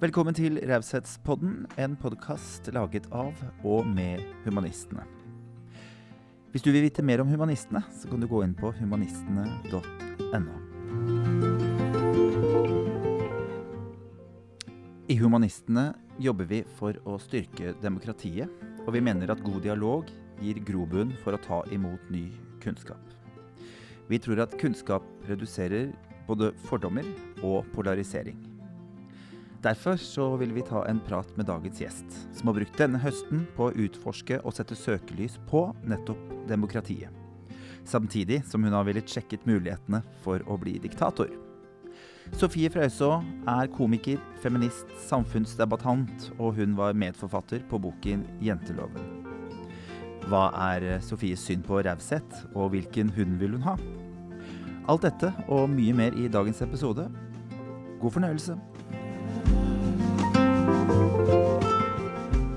Velkommen til Raushetspodden, en podkast laget av og med humanistene. Hvis du vil vite mer om humanistene, så kan du gå inn på humanistene.no. I Humanistene jobber vi for å styrke demokratiet, og vi mener at god dialog gir grobunn for å ta imot ny kunnskap. Vi tror at kunnskap reduserer både fordommer og polarisering. Derfor så vil vi ta en prat med dagens gjest, som har brukt denne høsten på å utforske og sette søkelys på nettopp demokratiet. Samtidig som hun har villet sjekket mulighetene for å bli diktator. Sofie Frøysaa er komiker, feminist, samfunnsdebattant, og hun var medforfatter på boken 'Jenteloven'. Hva er Sofies syn på raushet, og hvilken hund vil hun ha? Alt dette og mye mer i dagens episode. God fornøyelse.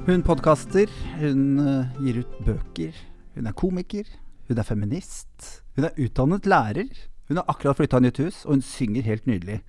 Hun podkaster, hun uh, gir ut bøker, hun er komiker, hun er feminist. Hun er utdannet lærer. Hun har akkurat flytta nytt hus, og hun synger helt nydelig.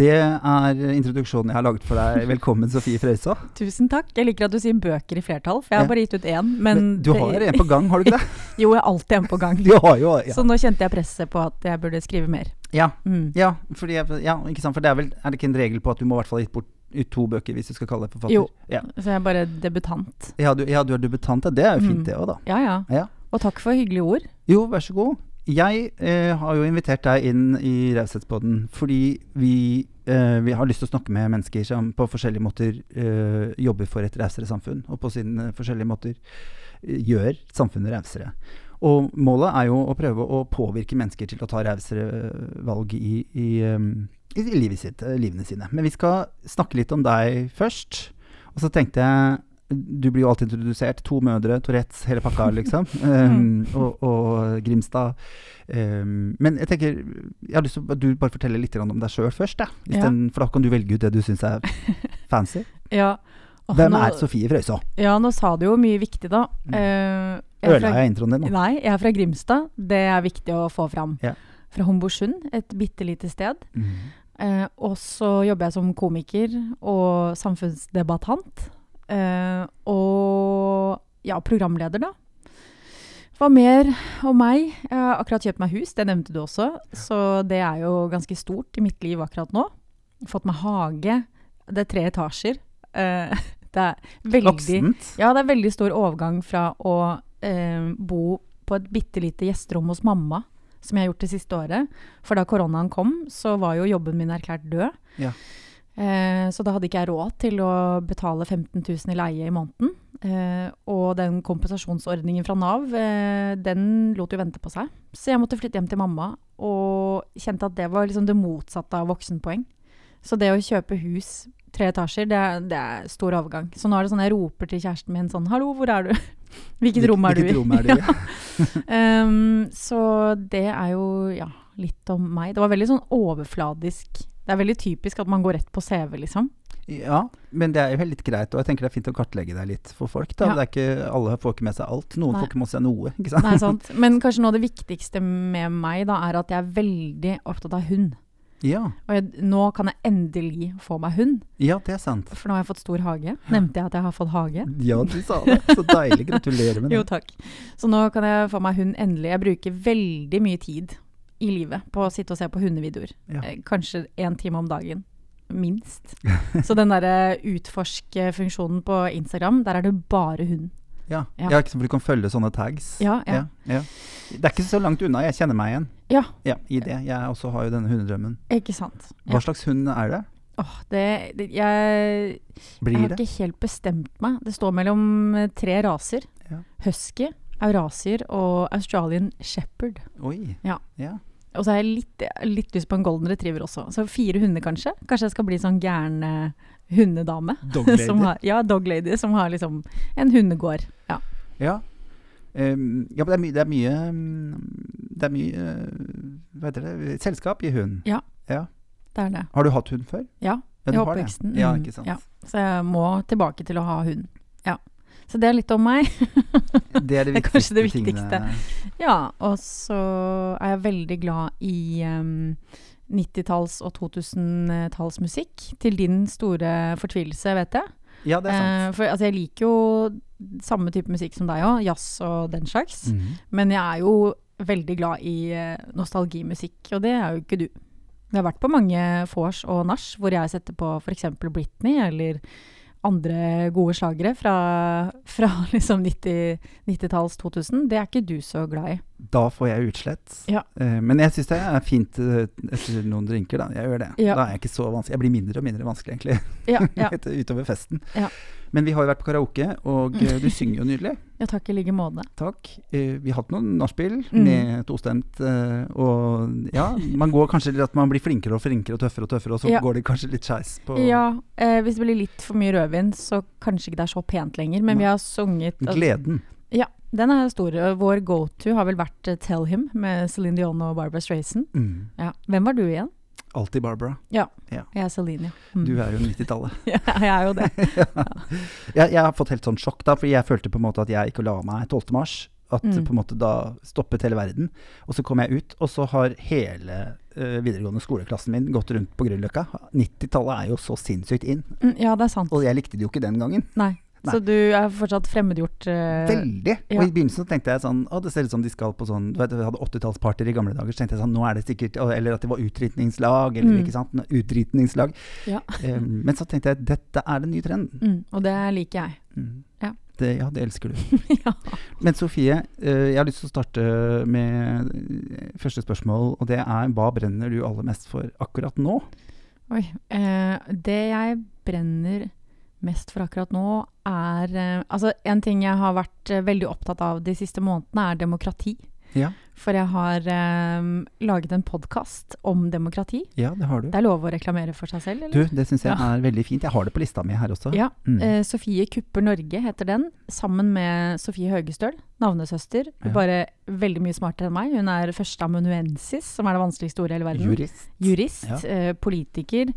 Det er introduksjonen jeg har laget for deg. Velkommen, Sofie Frøysaa. Tusen takk. Jeg liker at du sier bøker i flertall, for jeg har bare gitt ut én. Men, Men du har en på gang, har du ikke det? Jo, jeg har alltid en på gang. Jo, ja. Så nå kjente jeg presset på at jeg burde skrive mer. Ja, Mm. ja, jeg, ja, ikke sant? For det er vel Er det ikke en regel på at du må i hvert fall ha gitt bort ut to bøker hvis du skal kalle deg forfatter? Jo. Ja, Så jeg er bare debutant. ja, du, ja du er debutant. Det er jo fint, Mm. det òg, da. Ja ja. Ja. Og takk for hyggelige ord. Jo, vær så god. Jeg eh, har jo invitert deg inn i Raushetspodden fordi vi, eh, vi har lyst til å snakke med mennesker som på forskjellige måter eh, jobber for et rausere samfunn, og på sine forskjellige måter eh, gjør samfunnet rausere. Og målet er jo å prøve å påvirke mennesker til å ta rausere eh, valg i, i, eh, i livet sitt, eh, livene sine. Men vi skal snakke litt om deg først. Og så tenkte jeg du blir jo alltid introdusert. To mødre, Tourettes, hele pakka, liksom. Um, og, og Grimstad. Um, men jeg tenker Jeg har lyst til at du bare forteller litt om deg sjøl først. Da. Ja. For da kan du velge ut det du syns er fancy. Ja. Åh, Hvem nå, er Sofie Frøysaa? Ja, nå sa du jo mye viktig, da. Mm. Eh, Ødela jeg introen din nå? Nei, jeg er fra Grimstad. Det er viktig å få fram. Ja. Fra Homborsund, et bitte lite sted. Mm. Eh, og så jobber jeg som komiker og samfunnsdebattant. Eh, og ja, programleder, da. Hva mer om meg? Jeg har akkurat kjøpt meg hus, det nevnte du også. Så det er jo ganske stort i mitt liv akkurat nå. Fått meg hage. Det er tre etasjer. Eh, det er veldig Voksent. ja, det er veldig stor overgang fra å eh, bo på et bitte lite gjesterom hos mamma, som jeg har gjort det siste året. For da koronaen kom, så var jo jobben min erklært død. Ja. Eh, så da hadde ikke jeg råd til å betale 15 000 i leie i måneden. Eh, og den kompensasjonsordningen fra Nav, eh, den lot jo vente på seg. Så jeg måtte flytte hjem til mamma, og kjente at det var liksom det motsatte av voksenpoeng. Så det å kjøpe hus tre etasjer, det er, det er stor overgang. Så nå er det sånn jeg roper til kjæresten min sånn 'Hallo, hvor er du?' Hvilket rom er du i? Hvilket rom er du i? Um, så det er jo ja, litt om meg. Det var veldig sånn overfladisk. Det er veldig typisk at man går rett på CV, liksom. Ja, men det er jo litt greit, og jeg tenker det er fint å kartlegge deg litt for folk. da. Ja. Det er ikke, alle får ikke med seg alt. Noen Nei. får ikke med seg noe. ikke sant? Nei, sant? Men kanskje noe av det viktigste med meg da, er at jeg er veldig opptatt av hund. Ja, Og jeg, nå kan jeg endelig få meg hund, ja, det er sant. for nå har jeg fått stor hage. Nevnte jeg at jeg har fått hage? Ja, du sa det. Så deilig. Gratulerer med det. Jo, takk. Så nå kan jeg få meg hund endelig. Jeg bruker veldig mye tid i livet på å sitte og se på hundevideoer. Ja. Eh, Kanskje én time om dagen. Minst. Så den derre utforsk-funksjonen på Instagram, der er det bare hund. Ja, Ja. ja. ikke sant, for du kan følge sånne tags. Ja, ja. ja. Det er ikke så langt unna, jeg kjenner meg igjen Ja, ja, i det. Jeg også har jo denne hundedrømmen. ikke sant. Hva slags hund er det? Åh, det, det jeg, jeg har det? ikke helt bestemt meg. Det står mellom eh, tre raser. Husky, Eurasier og Australian Shepherd. Oi. Ja. Og så har jeg litt, litt lyst på en golden retriever også. Så fire hunder, kanskje. Kanskje jeg skal bli sånn gæren eh, hundedame. Dog lady. Som har, ja, dog lady, som har liksom en hundegård. Ja. Ja. Um, ja, men det er mye Det er mye, mm, det mye eh, Hva heter det? Selskap i hund. Ja. ja. Det er det. Har du hatt hund før? Ja, i oppveksten. Ja, Mm, ikke sant. Ja. Så jeg må tilbake til å ha hund. Så det er litt om meg. Det er det Det er kanskje det viktigste. tingene. Ja, og så er jeg veldig glad i um, 90-talls- og 2000-tallsmusikk. Til din store fortvilelse, vet jeg. Ja, det er sant. Eh, for altså, jeg liker jo samme type musikk som deg òg, jazz og den slags. Mhm. Men jeg er jo veldig glad i eh, nostalgimusikk, og det er jo ikke du. Jeg har vært på mange vors og nach hvor jeg setter på f.eks. Britney eller andre gode slagere fra, fra liksom 90 90-talls 2000. Det er ikke du så glad i. Da får jeg utslett. Ja. Uh, men jeg syns det er fint uh, etter noen drinker, da. Jeg gjør det. Ja. Da er jeg ikke så vanskelig. Jeg blir mindre og mindre vanskelig, egentlig, Ja, ja. etter- utover festen. Ja. Men vi har jo vært på karaoke, og uh, du synger jo nydelig. Ja, takk i like måte. Takk. Vi har hatt noen nachspiel Mm. med tostemt, og ja, man går kanskje litt at man blir flinkere og flinkere og tøffere og tøffere, og så går det kanskje litt skeis på Ja, hvis det blir litt for mye rødvin, så kanskje ikke det er så pent lenger. Men Nei. vi har sunget altså, gleden. Ja, den er stor. Vår go-to har vel vært eh, Tell Him med Celine Dion og Barbara Strayson. Mm. Ja. Hvem var du igjen? Alltid Barbara. Ja, Ja. jeg er Celine, ja. Mm. Du er jo 90-tallet. ja. Jeg er jo det. jeg, jeg har fått helt sånn sjokk, da, fordi jeg følte på en måte at jeg ikke la meg 12. mars. At Mm. på en måte da stoppet hele verden. Og så kom jeg ut, og så har hele uh, videregående skoleklassen min gått rundt på Grünerløkka. 90-tallet er jo så sinnssykt inn, Mm, Ja, det er sant. og jeg likte det jo ikke den gangen. Nei. Nei. Så du er fortsatt fremmedgjort? Uh, Veldig. ja. Og i begynnelsen så tenkte jeg sånn Å, det ser ut som de skal på sånn Du vet, vi hadde 80-tallspartyer i gamle dager, så tenkte jeg sånn Nå er det sikkert Eller at det var utdrikningslag, eller Mm. ikke sant. Utdrikningslag. Ja. Um, men så tenkte jeg dette er den nye trenden. Mm, og det liker jeg. Mm. Ja. Det, ja, det elsker du. ja. Men Sofie, eh, jeg har lyst til å starte med første spørsmål, og det er hva brenner du aller mest for akkurat nå? Oi. Eh, det jeg brenner mest for akkurat nå, er eh, Altså, en ting jeg har vært eh, veldig opptatt av de siste månedene, er demokrati. Ja, For jeg har um, laget en podkast om demokrati. ja det har du. Det er lov å reklamere for seg selv, Du, det syns jeg Ja. er veldig fint. Jeg har det på lista mi her også. Ja. Mm. Uh, Sofie kupper Norge heter den, sammen med Sofie Høgestøl, navnesøster. Ja. Bare veldig mye smartere enn meg. Hun er førsteamanuensis, som er det vanskeligste ordet i hele verden. Jurist. Jurist, eh, politiker,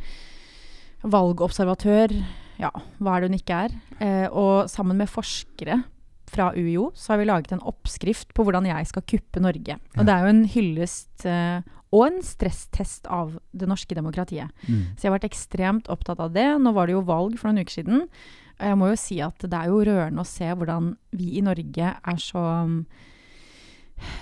valgobservatør, ja, hva er det hun ikke er. Eh, og sammen med forskere fra UiO så har vi laget en oppskrift på hvordan jeg skal kuppe Norge. Og det er jo en hyllest eh, og en stresstest av det norske demokratiet. Mm. Så jeg har vært ekstremt opptatt av det. Nå var det jo valg for noen uker siden. Og jeg må jo si at det er jo rørende å se hvordan vi i Norge er så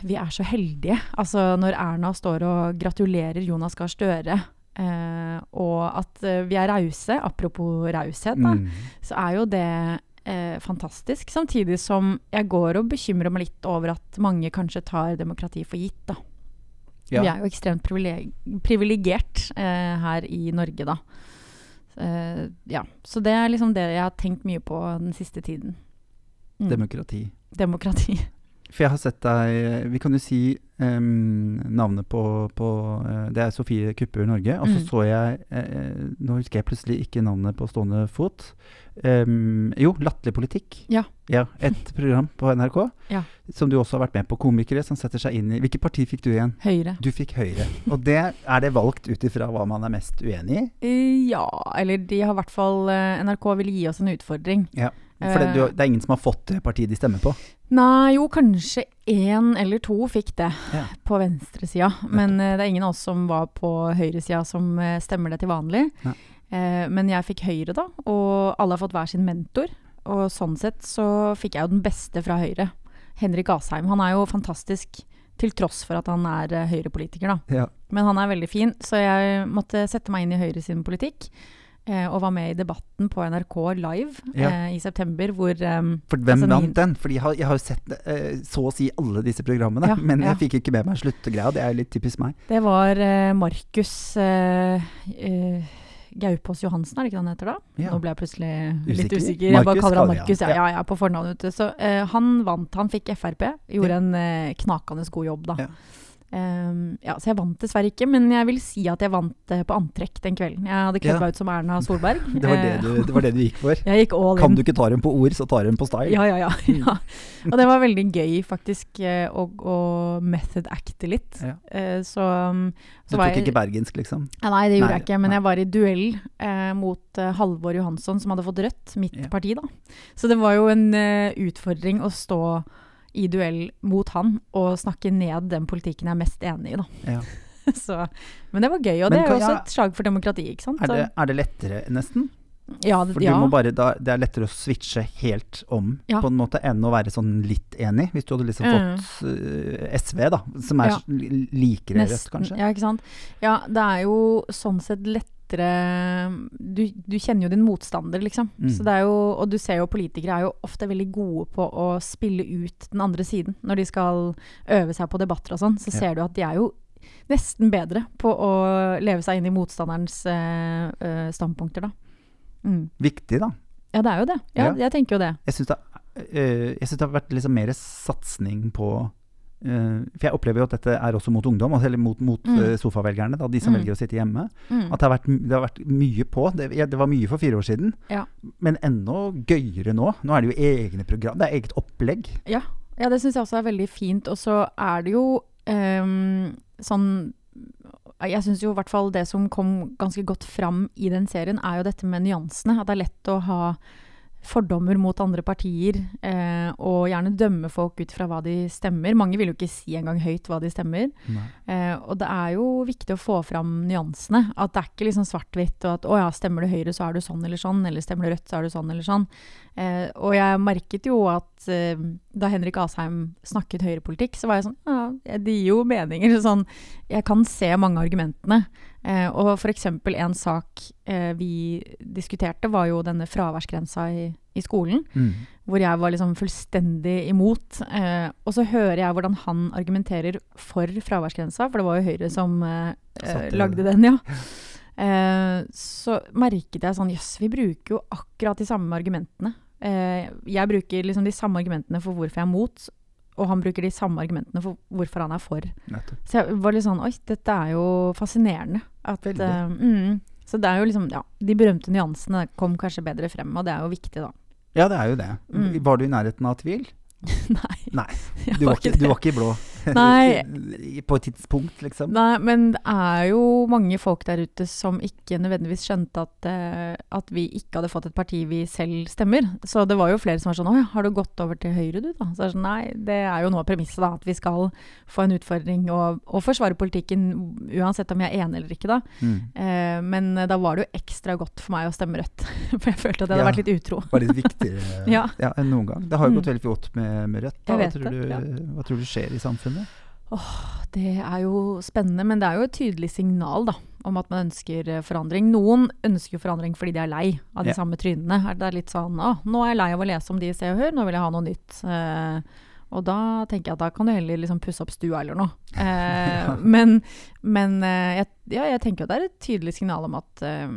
Vi er så heldige. Altså når Erna står og gratulerer Jonas Gahr Støre, eh, og at eh, vi er rause, apropos raushet, da, Mm. så er jo det eh, fantastisk. Samtidig som jeg går og bekymrer meg litt over at mange kanskje tar demokrati for gitt, da. Ja. Vi er jo ekstremt privileg privilegert eh, her i Norge, da. Eh, ja. Så det er liksom det jeg har tenkt mye på den siste tiden. Mm. Demokrati. Demokrati. For jeg har sett deg Vi kan jo si um, navnet på, på eh, Det er Sofie Kupper Norge. Og så Mm. så jeg eh, Nå husker jeg plutselig ikke navnet på stående fot. Um, jo, Latterlig politikk. Ja. ja. Et program på NRK Ja. som du også har vært med på. Komikere som setter seg inn i Hvilket parti fikk du igjen? Høyre. Du fikk Høyre. Og det er det valgt ut ifra hva man er mest uenig i? Eh, ja, eller de har i hvert fall NRK vil gi oss en utfordring. Ja. For det, du, det er ingen som har fått det partiet de stemmer på? Nei, jo, kanskje én eller to fikk det Ja. på venstresida. Men uh, det er ingen av oss som var på høyresida som uh, stemmer det til vanlig. Ja. Uh, men jeg fikk Høyre, da, og alle har fått hver sin mentor. Og sånn sett så fikk jeg jo den beste fra Høyre. Henrik Asheim. Han er jo fantastisk til tross for at han er eh, Høyre-politiker, da. Ja. Men han er veldig fin, så jeg måtte sette meg inn i Høyre sin politikk. Eh, og var med i debatten på NRK live Ja. eh, i september, hvor um, For hvem Altså, vant den? Fordi jeg har, jeg har sett eh, så å si alle disse programmene, Ja, men ja. jeg fikk ikke med meg sluttegreia. Det er litt typisk meg. Det var eh, Markus eh, eh, Gaupås Johansen, er det ikke han heter da? Nå ble jeg plutselig litt Usikker. usikker. Jeg bare kaller han Markus. Ja, ja, på fornavn ute. Så han vant. Han fikk Frp. Gjorde en knakende god jobb, da. Ehm, ja, så jeg vant dessverre ikke, men jeg vil si at jeg vant uh, på antrekk den kvelden. Jeg hadde kledd Ja. ut som Erna Solberg. Det var det Eh, du, det var det du gikk for. Jeg gikk all in. Kan du ikke ta dem på ord, så tar dem på style. Ja, ja, ja. Mm. ja. Og det var veldig gøy, faktisk, eh, å, å method-acte litt. Ja. Uh, så, um, så Du tok jeg- ikke bergensk, liksom? Nei, det gjorde Nei, jeg ikke, men nei. jeg var i duell uh, mot eh, Halvor Johansson, som hadde fått rødt, mitt parti, da. Så det var jo en eh, utfordring å stå i duell mot han og snakke ned den politikken jeg er mest enig i, da. Ja. Så, men det var gøy, og Men det er jo også et slag for demokratiet, ikke sant? Er det, er det lettere, nesten? ja, det, For du ja. må bare, da, det er lettere å switche helt om, Ja. på en måte, enn å være sånn litt enig. Hvis du hadde liksom Mm. fått eh, SV, da, som er likere Rødt, kanskje. Ja, ikke sant. Ja, det er jo sånn sett lettere Du, du kjenner jo din motstander, liksom. Mm. Så det er jo, og du ser jo politikere er jo ofte veldig gode på å spille ut den andre siden. Når de skal øve seg på debatter og sånn, så Ja. ser du at de er jo nesten bedre på å leve seg inn i motstanderens eh, standpunkter, da. Mm. Viktig, da. Ja, det er jo det. Ja, Ja. jeg tenker jo det. Jeg syns det, uh, det har vært liksom mer satsing på For jeg opplever jo at dette er også mot ungdom, altså, eller mot, mot Mm. eh, sofavelgerne, da, de som Mm. velger å sitte hjemme. Mm. At det har, vært, det har vært mye på. Det, det var mye for fire år siden, Ja. men enda gøyere nå. Nå er det jo egne program, det er eget opplegg. Ja, ja det syns jeg også er veldig fint. Og så er det jo um, sånn Jeg syns jo i hvert fall det som kom ganske godt fram i den serien, er jo dette med nyansene. At det er lett å ha fordommer mot andre partier, eh, og gjerne dømme folk ut fra hva de stemmer. Mange vil jo ikke si engang høyt hva de stemmer. Eh, og det er jo viktig å få fram nyansene. At det er ikke liksom svart-hvitt, og at å ja, stemmer du Høyre, så er du sånn eller sånn, eller stemmer du Rødt, så er du sånn eller sånn. Eh, og jeg merket jo at eh, da Henrik Asheim snakket høyrepolitikk, så var jeg sånn ja, det gir jo meninger. Sånn, jeg kan se mange av argumentene. Eh, og f.eks. en sak eh, vi diskuterte, var jo denne fraværsgrensa i, i skolen Mm. hvor jeg var liksom fullstendig imot. Eh, og så hører jeg hvordan han argumenterer for fraværsgrensa, for det var jo Høyre som eh, eh, lagde den, ja. Eh, så merket jeg sånn Jøss, vi bruker jo akkurat de samme argumentene. Eh, jeg bruker liksom de samme argumentene for hvorfor jeg er mot, og han bruker de samme argumentene for hvorfor han er for. Nettopp. Så jeg var litt sånn Oi, dette er jo fascinerende. At, eh, mm, så det er jo liksom Ja, de berømte nyansene kom kanskje bedre frem, og det er jo viktig, da. Ja, det er jo det. Mm. Var du i nærheten av tvil? Nei. Nei, Du var, ikke, du var ikke i blå. På et tidspunkt, liksom? Nei, men det er jo mange folk der ute som ikke nødvendigvis skjønte at, eh, at vi ikke hadde fått et parti vi selv stemmer. Så det var jo flere som var sånn Å ja, har du gått over til Høyre, du, da? Så er sånn, nei, det er jo noe av premisset, da. At vi skal få en utfordring og, og forsvare politikken uansett om jeg er enig eller ikke, da. Mm. Eh, men da var det jo ekstra godt for meg å stemme Rødt. For jeg følte at jeg hadde Ja. vært litt utro. Var litt viktigere Ja. enn noen gang. Det har jo Mm. gått veldig godt med, med Rødt. Da. Hva, tror det, du, ja. hva tror du skjer i samfunnet? Det er jo spennende, men det er jo et tydelig signal da, om at man ønsker eh, forandring. Noen ønsker forandring fordi de er lei av de Ja. samme trynene. Det er litt sånn å, nå er jeg lei av å lese om de i Se og Hør, nå vil jeg ha noe nytt. Uh, og da tenker jeg at da kan du heller liksom pusse opp stua eller noe. Eh, men men eh, jeg, ja, jeg tenker jo det er et tydelig signal om at, eh,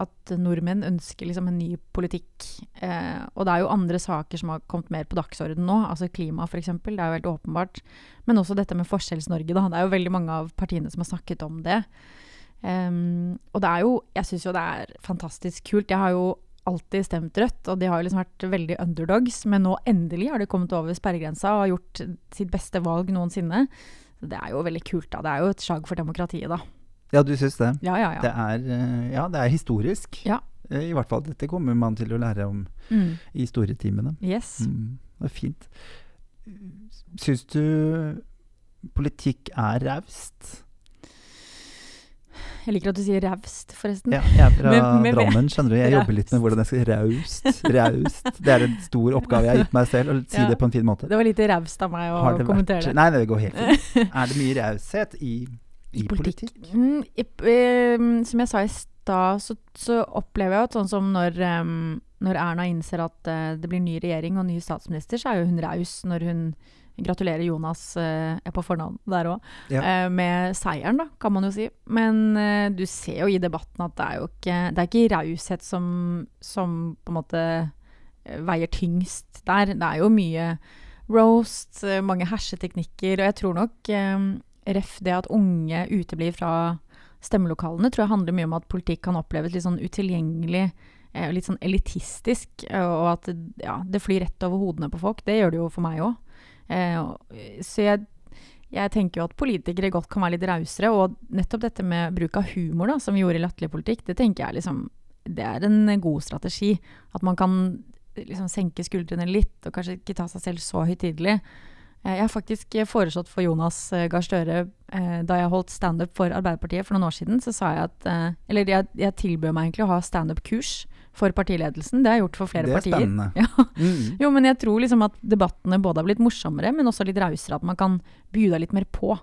at nordmenn ønsker liksom en ny politikk. Eh, og det er jo andre saker som har kommet mer på dagsordenen nå, altså klima f.eks. Det er jo helt åpenbart. Men også dette med Forskjells-Norge. Det er jo veldig mange av partiene som har snakket om det. Um, og det er jo Jeg syns jo det er fantastisk kult. Jeg har jo alltid stemt Rødt, og de har jo liksom vært veldig underdogs, men nå endelig har de kommet over sperregrensa og har gjort sitt beste valg noensinne. Det er jo veldig kult, da. Det er jo et slag for demokratiet, da. Ja, du syns det? Ja, ja, Det ja. er, eh, ja, det er historisk. Ja. Eh, I hvert fall. Dette kommer man til å lære om Mm. i historietimene. Yes. Mm, det er fint. Syns du politikk er raust? Jeg liker at du sier raust, forresten. Ja, jeg er fra Drammen, skjønner du. Jeg jobber litt med hvordan jeg skal Raust. Raust. Det er en stor oppgave jeg har gitt meg selv, å si Ja. det på en fin måte. Det var litt raust av meg å det kommentere vært det. Nei, det går helt fint. Er det mye raushet i, i politikk? Mm, i, uh, som jeg sa i stad, så, så opplever jeg at sånn som når, um, når Erna innser at uh, det blir ny regjering og ny statsminister, så er jo hun raus når hun gratulerer Jonas uh, er på fornavn der òg, Ja. med seieren, da, kan man jo si. Men eh, du ser jo i debatten at det er jo ikke Det er ikke raushet som, som på en måte eh, veier tyngst der. Det er jo mye roast, eh, mange herseteknikker, og jeg tror nok eh, ref det at unge uteblir fra stemmelokalene, tror jeg handler mye om at politikk kan oppleves litt sånn utilgjengelig, eh, litt sånn elitistisk, og at ja, det flyr rett over hodene på folk. Det gjør det jo for meg òg. Eh, så jeg, jeg tenker jo at politikere godt kan være litt rausere, og nettopp dette med bruk av humor, da, som vi gjorde i Latterlig politikk, det tenker jeg liksom Det er en god strategi. At man kan liksom senke skuldrene litt, og kanskje ikke ta seg selv så høytidelig. Eh, Jeg har faktisk eh, foreslått for Jonas eh, Gahr Støre da jeg holdt standup for Arbeiderpartiet for noen år siden, så sa jeg at Eller jeg, jeg tilbød meg egentlig å ha standup-kurs for partiledelsen. Det har jeg gjort for flere Det er partier. spennende. Ja. Mm. Jo, men jeg tror liksom at debattene både har blitt morsommere, men også litt rausere. At man kan by deg litt mer på.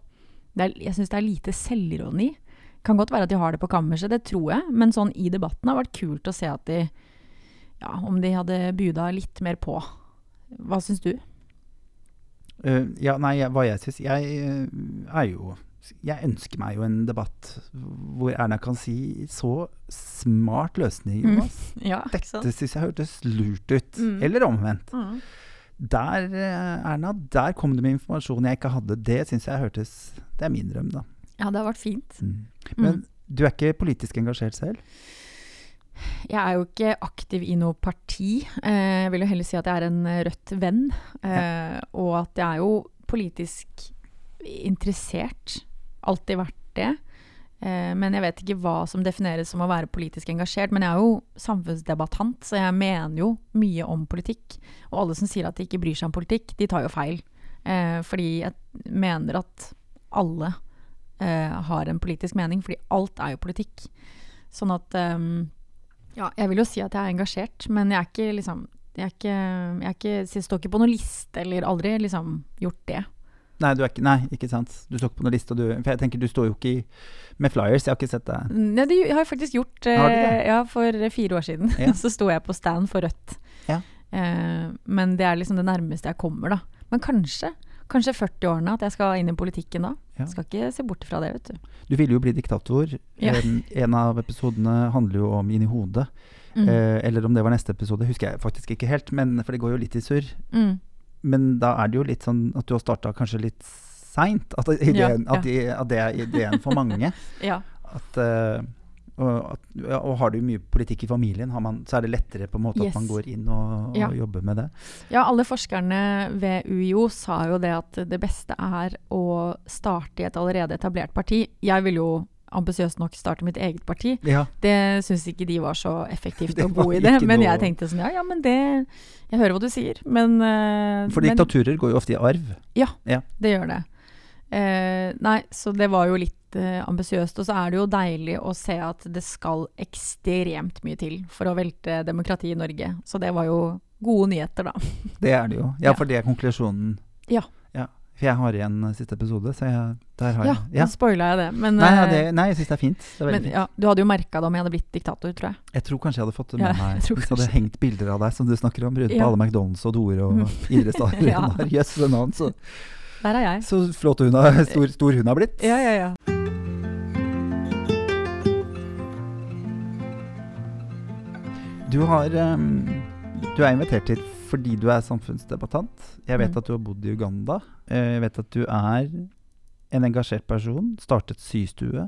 Det er, jeg syns det er lite selvironi. Kan godt være at de har det på kammerset, det tror jeg, men sånn i debatten har det vært kult å se at de Ja, om de hadde buda litt mer på. Hva syns du? Eh, ja, nei, hva jeg syns Jeg eh, er jo Jeg ønsker meg jo en debatt hvor Erna kan si så smart løsning, Mm. Ja, ikke sant? Dette syns jeg hørtes lurt ut. Mm. Eller omvendt. Mm. Der, eh, Erna, der kom det med informasjon jeg ikke hadde. Det syns jeg hørtes Det er min drøm, da. Ja, det har vært fint. Mm. Men du er ikke politisk engasjert selv? Jeg er jo ikke aktiv i noe parti. Eh, jeg vil jo heller si at jeg er en Rødt-venn. Ja. og at jeg er jo politisk interessert. Alltid vært det. Eh, men jeg vet ikke hva som defineres som å være politisk engasjert. Men jeg er jo samfunnsdebattant, så jeg mener jo mye om politikk. Og alle som sier at de ikke bryr seg om politikk, de tar jo feil. Eh, fordi jeg mener at alle eh, har en politisk mening, fordi alt er jo politikk. Sånn at ehm, ja, jeg vil jo si at jeg er engasjert, men jeg er ikke liksom jeg, er ikke, jeg, er ikke, jeg står ikke på noen liste, eller aldri liksom gjort det. Nei, du er ikke, nei, ikke sant. Du står ikke på noen liste. og Du, for jeg tenker du står jo ikke i, med flyers. Jeg har ikke sett deg. Nei, det har jeg faktisk gjort. Har du det? eh, Ja, for fire år siden. Ja. så sto jeg på stand for Rødt. Ja. Eh, men det er liksom det nærmeste jeg kommer, da. Men kanskje, kanskje 40-årene at jeg skal inn i politikken da. Ja. Skal ikke se bort fra det, vet du. Du ville jo bli diktator. Ja. En, en av episodene handler jo om Inni hodet. Mm. Eh, eller om det var neste episode, husker jeg faktisk ikke helt. Men, for det går jo litt i surr. Mm. Men da er det jo litt sånn at du har starta kanskje litt seint. At, ideen, Ja, at, at det er ideen for mange. Ja. At, eh, og, ja, og har du mye politikk i familien, har man, så er det lettere på en måte Yes. at man går inn og, og Ja. jobber med det. Ja, alle forskerne ved UiO sa jo det at det beste er å starte i et allerede etablert parti. Jeg ville jo ambisiøst nok starte mitt eget parti. Ja, Det syns ikke de var så effektivt å bo i det. Men jeg tenkte sånn ja, ja, men det Jeg hører hva du sier, men uh, For men, diktaturer går jo ofte i arv. Ja, Det gjør det. Eh, nei, så det var jo litt eh, ambisiøst. Og så er det jo deilig å se at det skal ekstremt mye til for å velte demokratiet i Norge. Så det var jo gode nyheter, da. Det er det jo. Ja, Ja. for det er konklusjonen. Ja. For jeg har igjen eh, siste episode, så jeg, der har Ja, jeg nå spoila jeg det. Men, Nei, ja, eh, det, nei, jeg syns det er fint. Det er men fint. ja, du hadde jo merka det om jeg hadde blitt diktator, tror jeg. Jeg tror kanskje jeg hadde fått det Ja, med meg. Hvis det hadde hengt bilder av deg som du snakker om rundt på alle McDonald's og doer og idrettsarenaer. idrettslag. Ja. Jøss, yes, navn, så, Der er jeg. så flott hun har, stor, stor hun har blitt. Ja, ja, ja. Du har ehm, Du er invitert hit fordi du er samfunnsdebattant. Jeg vet Mm. at du har bodd i Uganda. Eh, Jeg vet at du er en engasjert person. Startet systue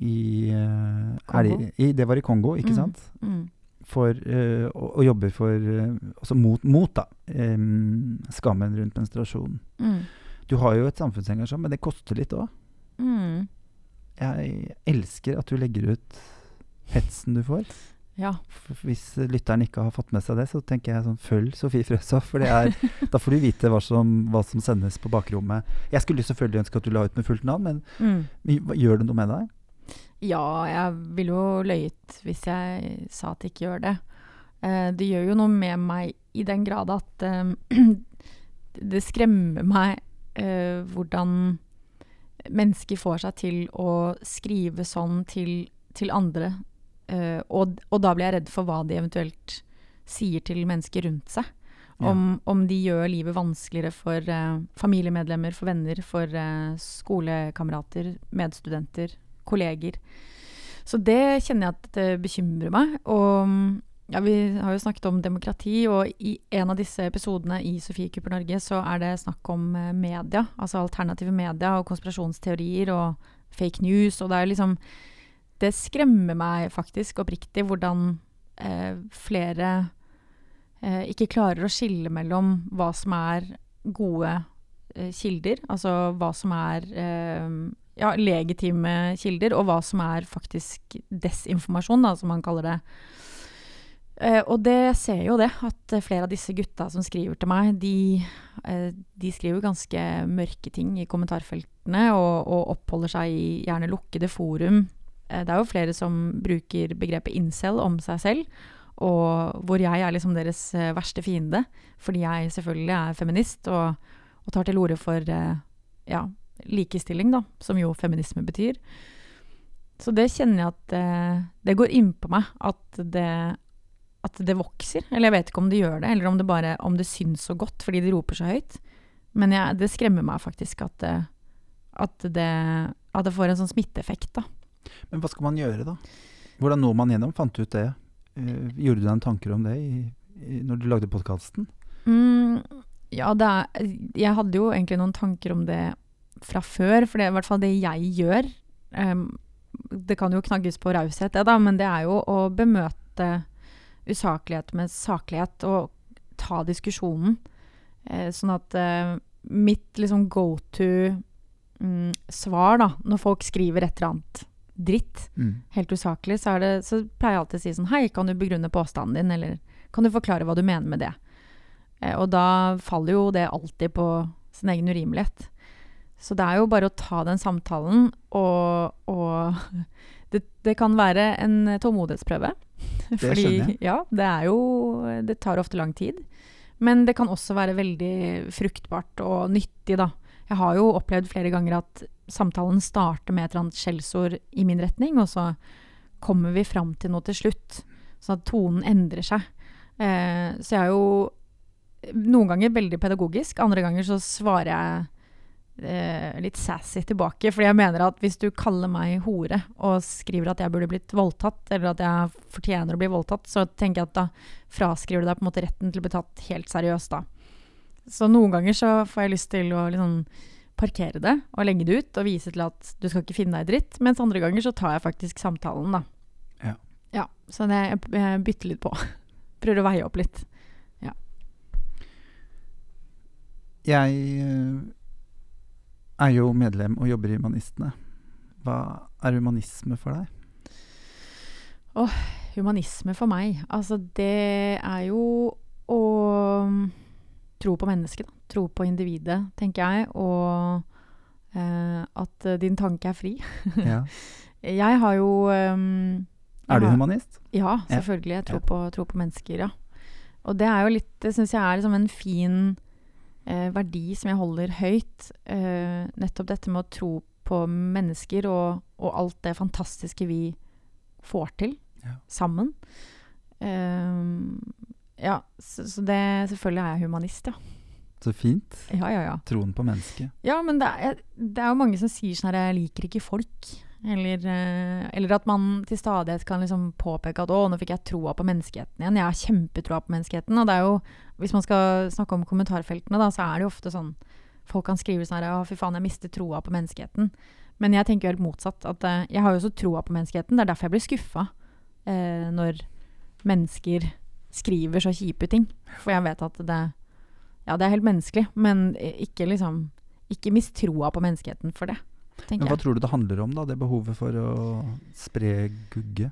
i, eh, det, i Det var i Kongo, ikke Mm. sant? Mm. For, eh, og, og jobber for Altså mot, mot da, em, skammen rundt menstruasjon. Mm. Du har jo et samfunnsengasjement, men det koster litt òg. Mm. Jeg elsker at du legger ut hetsen du får. Ja. Hvis lytteren ikke har fått med seg det, så tenker jeg sånn følg Sofie Frøshoff. For det er, da får du vite hva som, hva som sendes på bakrommet. Jeg skulle selvfølgelig ønske at du la ut med fullt navn, men Mm. gjør det noe med deg? Ja, jeg ville jo løyet hvis jeg sa at det ikke gjør det. Eh, det gjør jo noe med meg i den grad at eh, det skremmer meg eh, hvordan mennesker får seg til å skrive sånn til, til andre. Eh, og, og da blir jeg redd for hva de eventuelt sier til mennesker rundt seg. Om, om de gjør livet vanskeligere for familiemedlemmer, for venner, for skolekamerater, medstudenter, kolleger. Så det kjenner jeg at det bekymrer meg. Og ja, vi har jo snakket om demokrati, og i en av disse episodene i Sofie Cooper Norge så er det snakk om eh, media. Altså alternative media og konspirasjonsteorier og fake news. Og det er liksom Det skremmer meg faktisk oppriktig hvordan eh, flere eh, ikke klarer å skille mellom hva som er gode eh, kilder, altså hva som er eh, ja, legitime kilder, og hva som er faktisk desinformasjon, da, som man kaller det. Eh, og det ser jo det, at flere av disse gutta som skriver til meg, de, uh, de skriver ganske mørke ting i kommentarfeltene og, og oppholder seg i gjerne lukkede forum. Uh, det er jo flere som bruker begrepet incel om seg selv, og hvor jeg er liksom deres verste fiende, fordi jeg selvfølgelig er feminist og, og tar til orde for ja, likestilling, da, som jo feminisme betyr. Så det kjenner jeg at det går innpå meg at det, at det vokser. Eller jeg vet ikke om det gjør det, eller om det bare om det syns så godt fordi de roper så høyt. Men jeg, det skremmer meg faktisk at, det- at, det, at det får en sånn smitteeffekt, da. Men hva skal man gjøre, da? Hvordan når man gjennom? Fant du ut det? Eh, gjorde du deg en tanker om det i, i, når du lagde podkasten? Mm, ja, er, jeg hadde jo egentlig noen tanker om det fra før, for det er i hvert fall det jeg gjør. Um, det kan jo knagges på raushet, det da, men det er jo å bemøte usaklighet med saklighet og ta diskusjonen. Eh, sånn at eh, mitt liksom go to-svar, da, når folk skriver et eller annet dritt, Mm. helt usaklig, så, det, så pleier jeg alltid å si sånn Hei, kan du begrunne påstanden din, eller kan du forklare hva du mener med det? Eh, og da faller jo det alltid på sin egen urimelighet. Så det er jo bare å ta den samtalen, og, og det, det kan være en tålmodighetsprøve. Det skjønner jeg. Ja, det er jo Det tar ofte lang tid. Men det kan også være veldig fruktbart og nyttig, da. Jeg har jo opplevd flere ganger at samtalen starter med et eller annet skjellsord i min retning, og så kommer vi fram til noe til slutt. Sånn at tonen endrer seg. Eh, så jeg er jo noen ganger veldig pedagogisk, andre ganger så svarer jeg litt sassy tilbake. Fordi jeg mener at hvis du kaller meg hore og skriver at jeg burde blitt voldtatt, eller at jeg fortjener å bli voldtatt, så tenker jeg at da fraskriver du deg på en måte retten til å bli tatt helt seriøst, da. Så noen ganger så får jeg lyst til å liksom parkere det og legge det ut og vise til at du skal ikke finne deg i dritt, mens andre ganger så tar jeg faktisk samtalen, da. Ja. Ja, så det, jeg, bytter litt på. Prøver å veie opp litt. Jeg eh, er jo medlem og jobber i Humanistene. Hva er humanisme for deg? Humanisme for meg, altså det er jo å mm, tro på mennesket, da. Tro på individet, tenker jeg, og eh, at eh, din tanke er fri. Ja. Jeg har jo ehm, Er du humanist? har- Ja. selvfølgelig. Jeg tror, Ja. på, tror på mennesker, ja. Og det er jo litt Det syns jeg er liksom en fin eh, verdi som jeg holder høyt. Eh, nettopp dette med å tro på mennesker og, og alt det fantastiske vi får til Ja. sammen. Eh, ja, så, så det Selvfølgelig er jeg humanist, ja. Så fint. Ja, ja, ja. Troen på mennesket. Ja, men det er, det er jo mange som sier sånn her 'jeg liker ikke folk'. Eller, eh, eller at man til stadighet kan liksom påpeke at 'å, nå fikk jeg troa på menneskeheten igjen'. Jeg har kjempetroa på menneskeheten. Og det er jo, hvis man skal snakke om kommentarfeltene, da, så er det jo ofte sånn Folk kan skrive sånn her 'å, fy faen, jeg mister troa på menneskeheten'. Men jeg tenker jo helt motsatt. At eh, jeg har jo også troa på menneskeheten. Det er derfor jeg blir skuffa eh, når mennesker skriver så kjipe ting. For jeg vet at det Ja, det er helt menneskelig, men ikke liksom Ikke mist troa på menneskeheten for det, Men hva jeg. tror du det handler om, da? Det behovet for å spre gugge?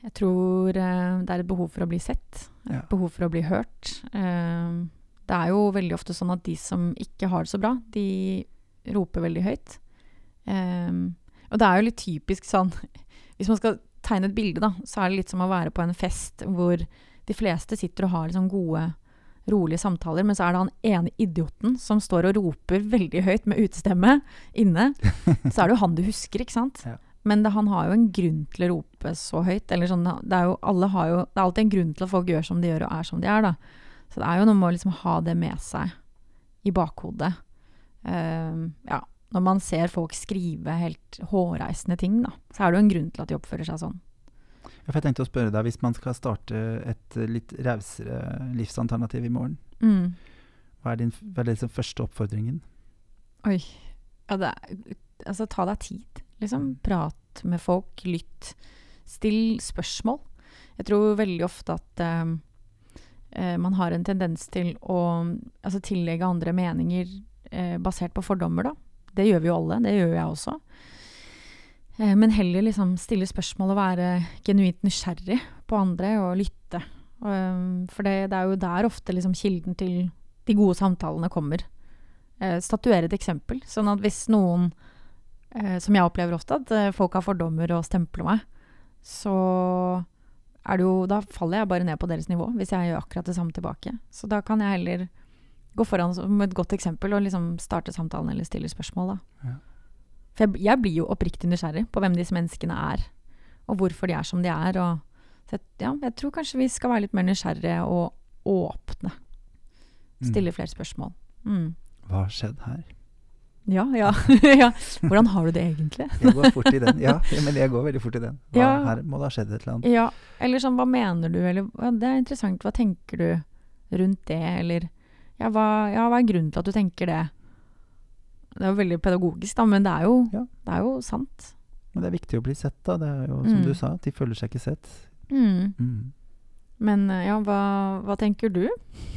Jeg tror uh, det er et behov for å bli sett. Et Ja. behov for å bli hørt. Uh, det er jo veldig ofte sånn at de som ikke har det så bra, de roper veldig høyt. Eh, og det er jo litt typisk sånn Hvis man skal tegne et bilde, da, så er det litt som å være på en fest hvor de fleste sitter og har liksom gode, rolige samtaler, men så er det han ene idioten som står og roper veldig høyt med utestemme inne. Så er det jo han du husker, ikke sant? Ja. Men det, han har jo en grunn til å rope så høyt. Eller sånn, det, er jo, alle har jo, det er alltid en grunn til at folk gjør som de gjør og er som de er. Da. Så det er jo noe med å liksom ha det med seg i bakhodet. Uh, ja, når man ser folk skrive helt hårreisende ting, da, så er det jo en grunn til at de oppfører seg sånn. Jeg tenkte å spørre deg, Hvis man skal starte et litt rausere livsalternativ i morgen, Mm. hva er, din, hva er liksom første oppfordringen? Oi. Ja, er, altså, ta deg tid, liksom. Prat med folk, lytt. Still spørsmål. Jeg tror veldig ofte at eh, man har en tendens til å altså, tillegge andre meninger uh, basert på fordommer, da. Det gjør vi jo alle. Det gjør jeg også. Eh, men heller liksom stille spørsmål og være genuint nysgjerrig på andre og lytte. Um, for det, det, er jo der ofte liksom kilden til de gode samtalene kommer. Eh, statuere et eksempel. Sånn at hvis noen, eh, som jeg opplever ofte, at folk har fordommer og stempler meg, så er det jo Da faller jeg bare ned på deres nivå, hvis jeg gjør akkurat det samme tilbake. Så da kan jeg heller gå foran med et godt eksempel og liksom starte samtalen eller stille spørsmål, da. Ja. For jeg, jeg, blir jo oppriktig nysgjerrig på hvem disse menneskene er, og hvorfor de er som de er. Og, jeg, ja, jeg tror kanskje vi skal være litt mer nysgjerrige og åpne. Mm. Stille flere spørsmål. Mm. Hva har skjedd her? Ja, ja. ja. Hvordan har du det egentlig? jeg går fort i den. Ja, men jeg går veldig fort i den. Hva, ja. Her må det ha skjedd et eller annet. Ja, eller sånn, hva mener du, eller Det er interessant, hva tenker du rundt det, eller ja hva, ja, hva er grunnen til at du tenker det? Det er jo veldig pedagogisk, da, men det er jo, ja. det er jo sant. Men det er viktig å bli sett, da. Det er jo som mm. du sa, de føler seg ikke sett. Mm. Mm. Men eh, ja, hva, hva tenker du?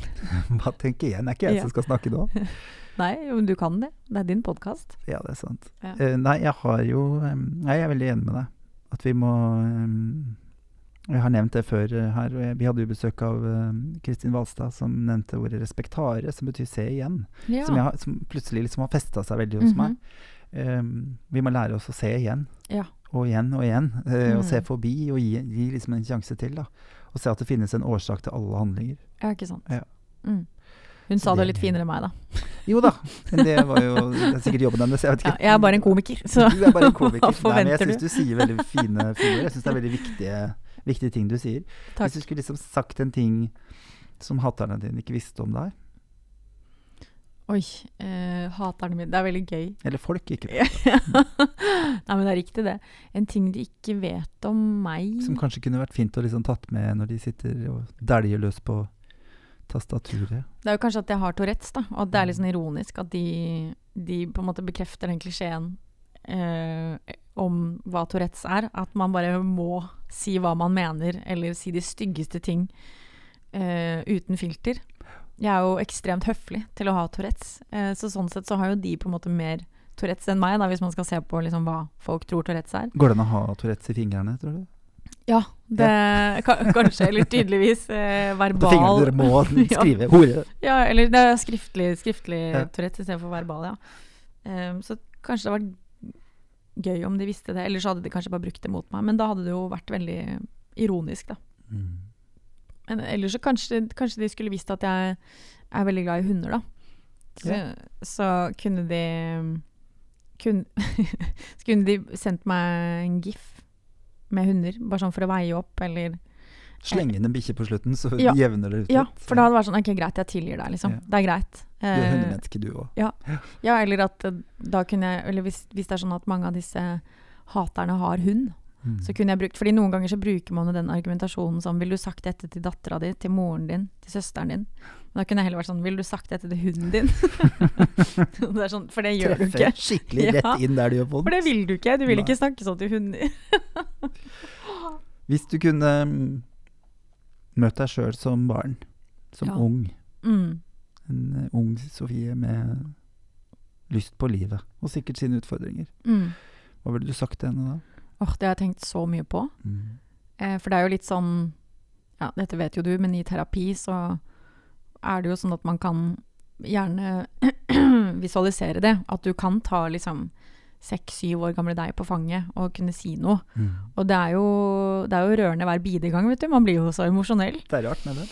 hva tenker jeg? Det er ikke jeg som skal snakke nå. Nei, men du kan det. Det er din podkast. Ja, det er sant. Ja. Uh, nei, jeg har jo um, Jeg er veldig enig med deg. At vi må um, Jeg har nevnt det før uh, her. og jeg, Vi hadde jo besøk av Kristin uh, Valstad, som nevnte ordet 'respektare', som betyr 'se igjen'. Ja. Som, jeg, som, plutselig liksom har festa seg veldig hos mm -hmm. meg. Um, vi må lære oss å se igjen. Ja. Og igjen og igjen. Mm. Og se forbi og gi, gi liksom en sjanse til. da. Og se at det finnes en årsak til alle handlinger. Ja, ikke sant. Ja. Mm. Hun sa det, litt finere enn meg, da. Jo da, men det var jo det er sikkert jobben hennes. Jeg, ja, jeg er bare en komiker, så du bare en komiker. hva forventer du? jeg syns du sier veldig fine, fine. Jeg syns det er veldig viktige, viktige ting du sier. Takk. Hvis du skulle liksom sagt en ting som haterne dine ikke visste om deg? Oi. Eh, haterne mine Det er veldig gøy. Eller folk ikke Nei, men det er riktig, det. En ting de ikke vet om meg Som kanskje kunne vært fint å liksom tatt med når de sitter og dæljer løs på tastaturet. Det er jo kanskje at jeg har Tourettes, da. Og det er litt sånn ironisk at de, de på en måte bekrefter den klisjeen eh, om hva Tourettes er. At man bare må si hva man mener, eller si de styggeste ting uh, uten filter. Jeg er jo ekstremt høflig til å ha Tourettes, uh, så sånn sett så har jo de på en måte mer Tourettes enn meg, da, hvis man skal se på liksom, hva folk tror Tourettes er. Går det an å ha Tourettes i fingrene, tror du? Ja, det, ja. kanskje, eller tydeligvis eh, verbal. Fingrene dere må skrive hore. ja, eller det er skriftlig, skriftlig ja. Tourettes istedenfor verbal, ja. Um, så kanskje det var gøy om de visste det, eller så hadde de kanskje bare brukt det mot meg. Men da hadde det jo vært veldig ironisk, da. Mm. Men ellers så kanskje, kanskje, de skulle visst at jeg er veldig glad i hunder, da. Så, ja. så kunne de kunne, Så kunne de sendt meg en gif med hunder, bare sånn for å veie opp, eller Slenge inn en bikkje på slutten, så ja. jevner det ut Ja, for da hadde det vært sånn Ok, greit, jeg tilgir deg, liksom. Ja. Det er greit. Du er eh, hundemenneske, du òg. Ja. ja. eller at eh, da kunne jeg Eller hvis, hvis, det er sånn at mange av disse haterne har hund, mm. så kunne jeg brukt Fordi noen ganger så bruker man jo den argumentasjonen som Vil du sagt dette til dattera di, til moren din, til søsteren din? Men da kunne jeg heller vært sånn Vil du sagt dette til hunden din? det sånn, for det gjør Treffer du ikke. skikkelig rett inn der du gjør vondt. For det vil du ikke. Du vil Nei. ikke snakke sånn til hunder. Hvis du kunne mm, møtt deg sjøl som barn, som ja. ung mm. En uh, ung Sofie med lyst på livet, og sikkert sine utfordringer. Mm. Hva ville du sagt til henne da? Åh, Det har jeg tenkt så mye på. Mm. Eh, for det er jo litt sånn Ja, dette vet jo du, men i terapi så er det jo sånn at man kan gjerne visualisere det. At du kan ta liksom seks-syv år gamle deg på fanget og kunne si noe. Mm. Og det er, jo, det er jo rørende hver bidige gang, vet du. Man blir jo så emosjonell. Det er rart med det.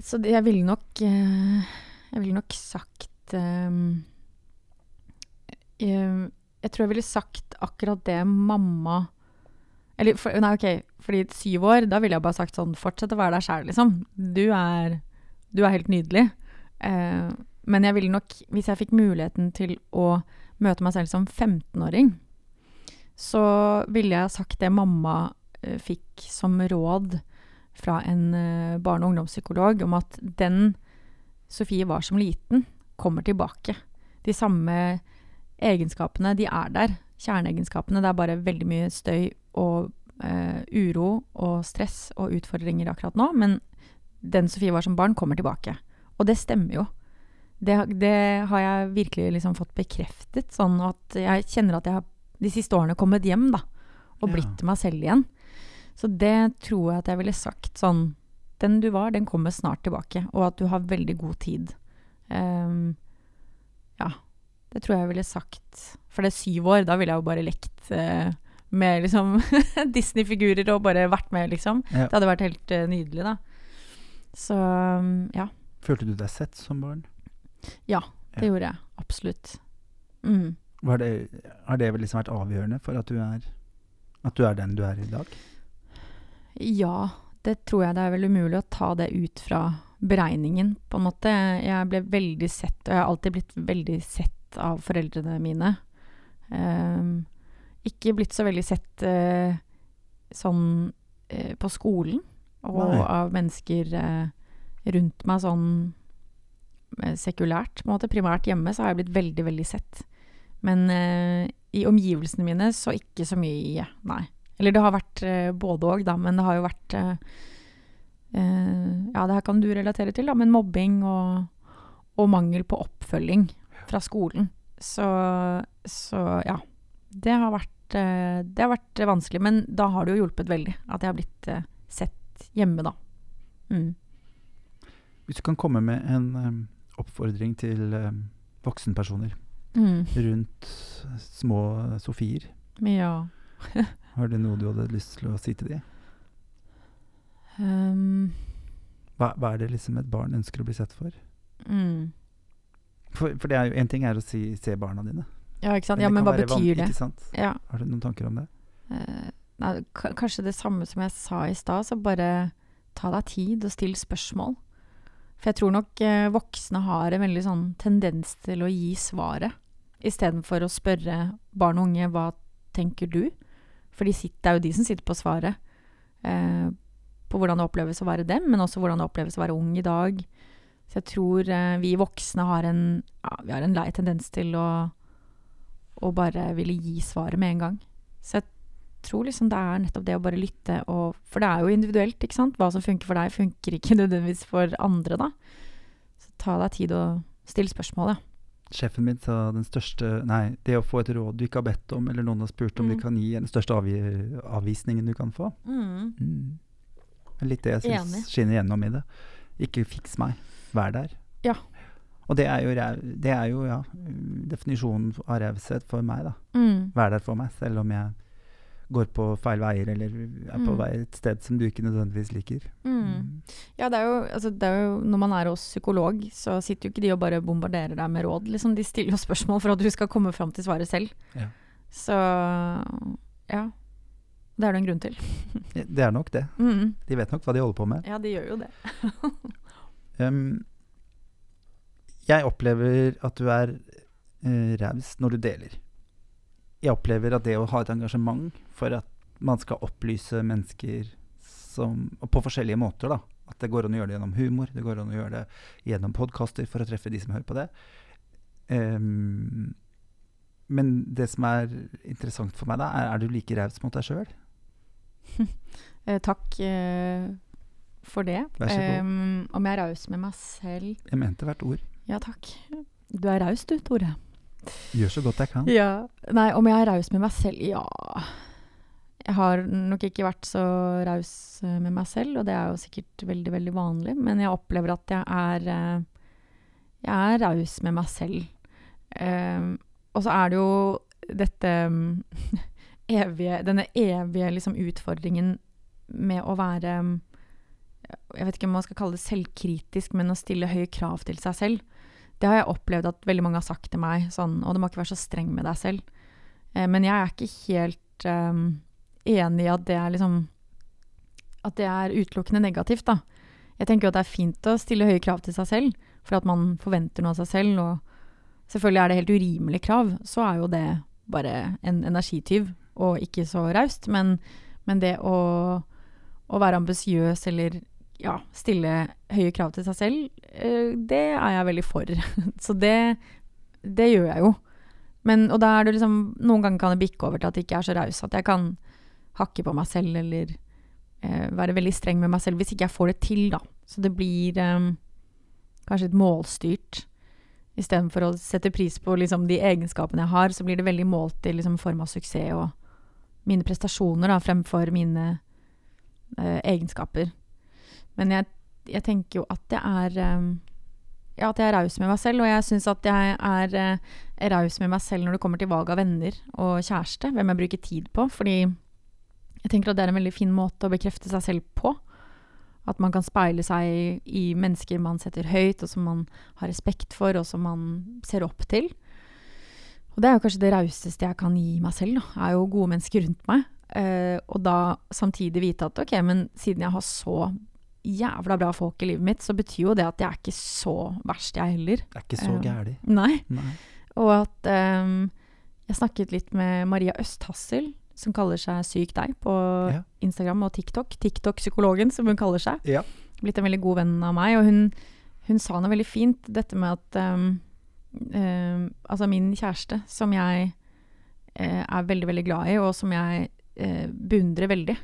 Så det, jeg ville nok eh, Jeg ville nok sagt um, jeg, jeg, tror jeg ville sagt akkurat det mamma Eller for, nei, OK, fordi syv år, da ville jeg bare sagt sånn Fortsett å være deg sjæl, liksom. Du er, du er helt nydelig. Uh, men jeg ville nok, hvis jeg fikk muligheten til å møte meg selv som 15-åring, så ville jeg sagt det mamma uh, fikk som råd fra en uh, barne- og ungdomspsykolog, om at den Sofie var som liten, kommer tilbake. De samme egenskapene, de er der. Kjerneegenskapene. Det er bare veldig mye støy og eh, uro og stress og utfordringer akkurat nå. Men den Sofie var som barn, kommer tilbake. Og det stemmer jo. Det, det, har jeg virkelig liksom fått bekreftet. Sånn at jeg kjenner at jeg har de siste årene kommet hjem, da. Og blitt ja. meg selv igjen. Så det tror jeg at jeg ville sagt sånn Den du var, den kommer snart tilbake, og at du har veldig god tid. Um, ja, det tror jeg jeg ville sagt. For det er syv år, da ville jeg jo bare lekt uh, med liksom Disney-figurer og bare vært med, liksom. Ja. Det hadde vært helt uh, nydelig, da. Så um, ja, Følte du deg sett som barn? Det Ja. gjorde jeg. Absolutt. Mm. Det, har det vel liksom vært avgjørende for at du er at du er den du er i dag? Ja, det tror jeg det er vel umulig å ta det ut fra beregningen, på en måte. Jeg ble veldig sett, og jeg har alltid blitt veldig sett av foreldrene mine. Um, ikke blitt så veldig sett uh, sånn uh, på skolen, og Nei. av mennesker uh, rundt meg sånn sekulært, på en måte. Primært hjemme så har jeg blitt veldig, veldig sett. Men eh, i omgivelsene mine så ikke så mye, nei. Eller det har vært eh, både òg, da, men det har jo vært eh, eh, Ja, det her kan du relatere til, da, men mobbing og, og mangel på oppfølging fra skolen. Så, så ja. Det har, vært, eh, det har vært vanskelig, men da har det jo hjulpet veldig at jeg har blitt eh, sett hjemme, da. Mm. Hvis du kan komme med en oppfordring til em, voksenpersoner Mm. rundt små Sofier, Ja. har du noe du hadde lyst til å si til dem? Um, Hva, hva er det liksom et barn ønsker å bli sett for? mm. For, for det er jo en ting er å si, se barna dine. Ja, ikke sant. Ja, men hva betyr det? Ja. Har du noen tanker om det? Uh, nei, kanskje det samme som jeg sa i stad, så bare ta deg tid og still spørsmål. For jeg tror nok eh, voksne har en veldig sånn tendens til å gi svaret, istedenfor å spørre barn og unge hva tenker du? For de sitter, det er jo de som sitter på svaret. Eh, på hvordan det oppleves å være dem, men også hvordan det oppleves å være ung i dag. Så jeg tror eh, vi voksne har en, ja, vi har en lei tendens til å, å bare ville gi svaret med en gang. Så jeg tror liksom det er nettopp det å bare lytte og For det er jo individuelt, ikke sant. Hva som funker for deg, funker ikke nødvendigvis for andre, da. Så ta deg tid og still spørsmål, ja. Sjefen min sa den største Nei, det å få et råd du ikke har bedt om, eller noen har spurt om Mm. du kan gi, er den største avgi avvisningen du kan få. Mm. Er litt det jeg syns skinner gjennom i det. Ikke fiks meg, vær der. Ja. Og det er jo, det er jo ja, definisjonen av raushet for meg, da. Mm. Vær der for meg, selv om jeg går på feil veier, eller er på Mm. vei et sted som du ikke nødvendigvis liker. Mm. Ja, det er, jo, altså, det er jo Når man er hos psykolog, så sitter jo ikke de og bare bombarderer deg med råd. Liksom, de stiller jo spørsmål for at du skal komme fram til svaret selv. Ja. Så ja. Det er det en grunn til. Det er nok det. Mm. De vet nok hva de holder på med. Ja, de gjør jo det. Um, jeg opplever at du er uh, raus når du deler. Jeg opplever at det å ha et engasjement for at man skal opplyse mennesker som, på forskjellige måter, da. At det går an å gjøre det gjennom humor, det går an å gjøre det gjennom podkaster for å treffe de som hører på det. Um, men det som er interessant for meg, da, er er du like raus mot deg sjøl? Eh, takk uh, for det. Vær så god. Um, om jeg er raus med meg selv Jeg mente hvert ord. Ja, takk. Du er raus du, Tore. Gjør så godt jeg kan. Ja. Nei, om jeg er raus med meg selv? Ja Jeg har nok ikke vært så raus eh, med meg selv, og det er jo sikkert veldig, veldig vanlig, men jeg opplever at jeg er eh, Jeg er raus med meg selv. Um, og så er det jo dette evige Denne evige liksom utfordringen med å være Jeg vet ikke om man skal kalle det selvkritisk, men å stille høye krav til seg selv. Det har jeg opplevd at veldig mange har sagt til meg, sånn, og du må ikke være så streng med deg selv. Eh, men jeg er ikke helt um, enig i at det er liksom At det er utelukkende negativt, da. Jeg tenker jo at det er fint å stille høye krav til seg selv, for at man forventer noe av seg selv. Og selvfølgelig er det helt urimelige krav, så er jo det bare en energityv, og ikke så raust. Men, men det å, å være ambisiøs eller ja, stille høye krav til seg selv, eh, det er jeg veldig for. Så det, det gjør jeg jo. Men, og da er det liksom, noen ganger kan det bikke over til at det ikke er så raus. At jeg kan hakke på meg selv eller eh, være veldig streng med meg selv hvis ikke jeg får det til, da. Så det blir eh, kanskje litt målstyrt. Istedenfor å sette pris på liksom, de egenskapene jeg har, så blir det veldig målt i liksom, form av suksess og mine prestasjoner da, fremfor mine eh, egenskaper. Men jeg, jeg tenker jo at jeg er eh, ja, at jeg er raus med meg selv, og jeg syns at jeg er eh, raus med meg selv når det kommer til valg av venner og kjæreste, hvem jeg bruker tid på, fordi jeg tenker at det er en veldig fin måte å bekrefte seg selv på. At man kan speile seg i mennesker man setter høyt, og som man har respekt for, og som man ser opp til. Og det er jo kanskje det rauseste jeg kan gi meg selv, da. Er jo gode mennesker rundt meg. Eh, og da samtidig vite at ok, men siden jeg har så jævla bra folk i livet mitt, så betyr jo det at jeg er ikke så verst, jeg heller. Det er ikke så gæli. gæli. Nei. Nei. Og at um, jeg snakket litt med Maria Østhassel, som kaller seg Syk deg på Ja. Instagram og TikTok. TikTok-psykologen, som hun kaller seg. Ja. Blitt en veldig god venn av meg. Og hun, hun sa noe veldig fint, dette med at um, um, Altså, min kjæreste, som jeg uh, er veldig, veldig glad i, og som jeg uh, beundrer veldig.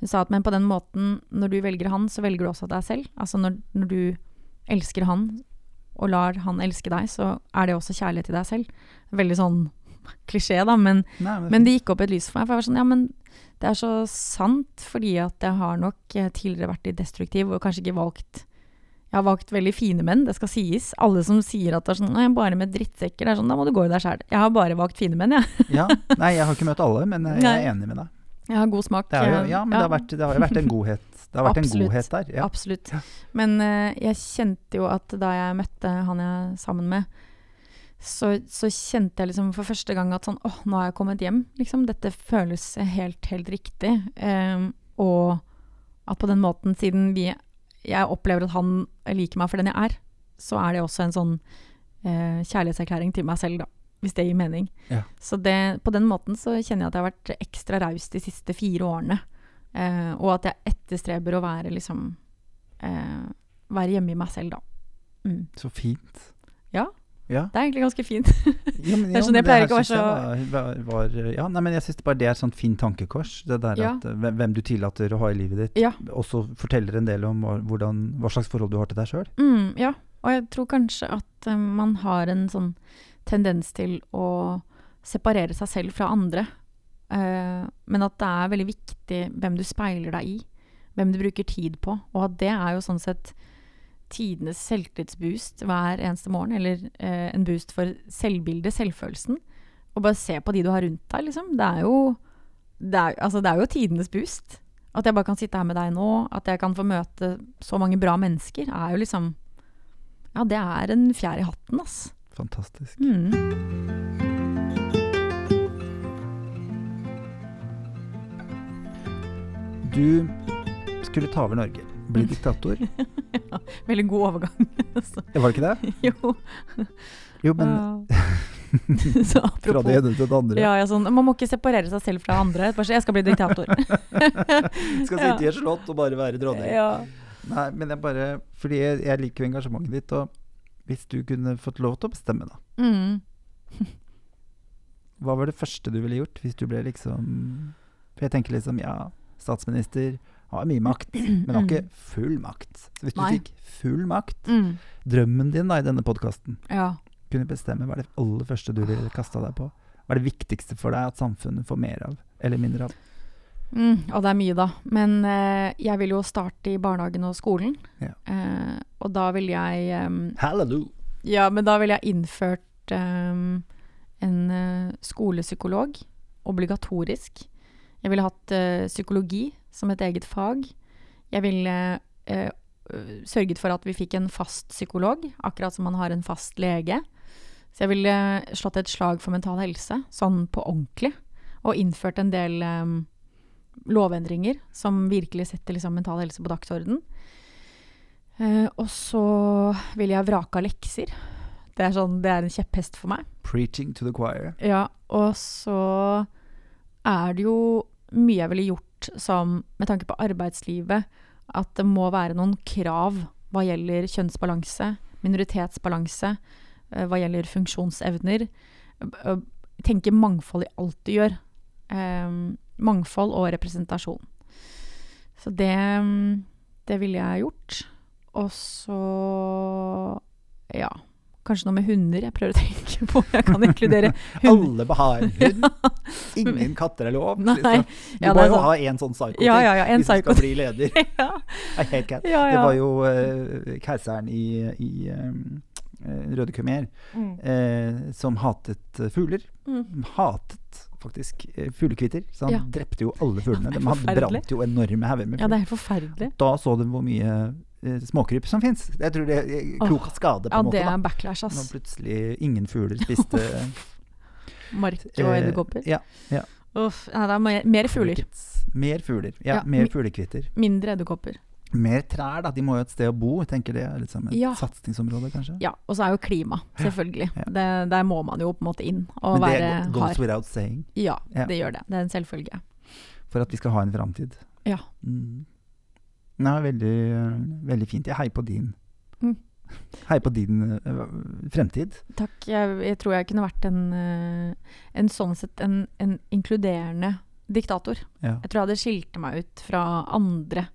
Hun sa at men på den måten, når du velger han, så velger du også deg selv. Altså når, når du elsker han, og lar han elske deg, så er det også kjærlighet til deg selv. Veldig sånn klisjé, da, men, Nei, men, men det gikk opp et lys for meg. For jeg var sånn, ja, men det er så sant, fordi at jeg har nok eh, tidligere vært litt destruktiv, og kanskje ikke valgt Jeg har valgt veldig fine menn, det skal sies. Alle som sier at det er sånn, nei, bare med drittsekker, det er sånn, da må du gå i deg sjæl. Jeg har bare valgt fine menn, jeg. ja. Nei, jeg har ikke møtt alle, men jeg Nei. er enig med deg. Jeg har god smak. Det jo, ja, men Det, har vært, det har jo vært en godhet. Det har vært Absolutt. en godhet der. Ja. Absolutt. Men uh, jeg kjente jo at da jeg møtte han jeg er sammen med, så, så kjente jeg liksom for første gang at sånn åh, nå har jeg kommet hjem. Liksom, dette føles helt, helt riktig. Um, og at på den måten, siden vi, jeg opplever at han liker meg for den jeg er, så er det også en sånn uh, kjærlighetserklæring til meg selv, da. Hvis det gir mening. Ja. Så det, på den måten så kjenner jeg at jeg har vært ekstra raus de siste fire årene. Eh, og at jeg etterstreber å være liksom eh, Være hjemme i meg selv, da. Mm. Så fint. Ja. Ja. Det er egentlig ganske fint. Ja, men, Det er sånn, jeg pleier ikke å være så Var, var, ja, nei, men jeg syns bare det er et sånt fint tankekors. Det der at eh, hvem, du tillater å ha i livet ditt, Ja. også forteller en del om hvordan, hva slags forhold du har til deg sjøl. Mm, ja. Og jeg tror kanskje at eh, man har en sånn tendens til å separere seg selv fra andre. Uh, men at det er veldig viktig hvem du speiler deg i. Hvem du bruker tid på. Og at det er jo sånn sett tidenes selvtillitsboost hver eneste morgen. Eller uh, en boost for selvbildet, selvfølelsen. Og bare se på de du har rundt deg, liksom. Det er jo, det er, altså, det er jo tidenes boost. At jeg bare kan sitte her med deg nå, at jeg kan få møte så mange bra mennesker, er jo liksom Ja, det er en fjær i hatten, ass. Fantastisk. Mm. Du skulle ta over Norge. Bli diktator. Veldig god overgang. Så, Var det ikke det? jo. Jo, men så apropos, fra det ene til det andre. ja, ja, sånn, Man må ikke separere seg selv fra andre. Bare si 'jeg skal bli diktator'. Skal Ja. sitte i et slott og bare være dronning. ja. Nei, men jeg bare Fordi jeg, jeg liker engasjementet ditt, og hvis du kunne fått lov til å bestemme, da. Mm. Hva var det første du ville gjort hvis du ble liksom For jeg tenker liksom, ja, statsminister har mye makt, men har ikke full makt. Så hvis du Nei. fikk full makt, Mm. drømmen din da i denne podkasten, Ja. kunne bestemme hva er det aller første du ville kasta deg på? Hva er det viktigste for deg at samfunnet får mer av, eller mindre av? Mm, og det er mye, da. Men eh, jeg vil jo starte i barnehagen og skolen. Ja. Eh, og da vil jeg um, Hallelujah! Ja, men da vil jeg innført um, en uh, skolepsykolog. Obligatorisk. Jeg ville hatt uh, psykologi som et eget fag. Jeg ville uh, sørget for at vi fikk en fast psykolog, akkurat som man har en fast lege. Så jeg ville slått et slag for mental helse, sånn på ordentlig. Og innført en del em, lovendringer som virkelig setter liksom, mental helse på dagsorden. Eh, og så ville jeg vraka lekser. Det er, sånn, det er en kjepphest for meg. Preaching to the choir. Ja, og så er det jo mye jeg ville gjort som, med tanke på arbeidslivet, at det må være noen krav hva gjelder kjønnsbalanse, minoritetsbalanse, eh, hva gjelder funksjonsevner. Eh, Tenke mangfold i alt du gjør. Eh, mangfold og representasjon. Så det, det ville jeg gjort. Og så, ja, kanskje noe med hunder. Jeg prøver å tenke på jeg kan inkludere hunder. Alle må ha en hund. Ingen katter er lov. Liksom. Du Ja, må jo sånn. ha en sånn psyko Ja, ja, hvis du skal bli leder. ja. Det var jo uh, keiseren i, i eh, Røde Khmer Mm. eh, som hatet eh, fugler. Mm. Hatet faktisk eh, fuglekvitter. Så han Ja. drepte jo alle fuglene. Er De brant jo enorme hauger med ja, det er helt forferdelig. Da så de hvor mye eh, småkryp som fins. Jeg tror det er klok skade, på Ja, en måte. det er backlash, Når plutselig ingen fugler spiste Mark og eh. Ja. ja. Uff, nei, det er mer, mer fugler. Mer fugler. Ja, Ja, mer fuglekvitter. Mindre edderkopper. Mer trær, da. De må jo et sted å bo. Jeg tenker det er liksom et Ja. satsingsområde, kanskje. Ja, og så er jo klima, selvfølgelig. Ja. Det, der må man jo på en måte inn og Men det går goes hard. without saying. Ja, Ja. det gjør det. Det er en selvfølge. For at vi skal ha en framtid. Ja. Mm. Nei, veldig, veldig fint. Jeg heier på din. Mm. Heier på din uh, fremtid. Takk. Jeg, jeg tror jeg kunne vært en, uh, en sånn sett en, en inkluderende diktator. Ja. Jeg tror jeg hadde skilt meg ut fra andre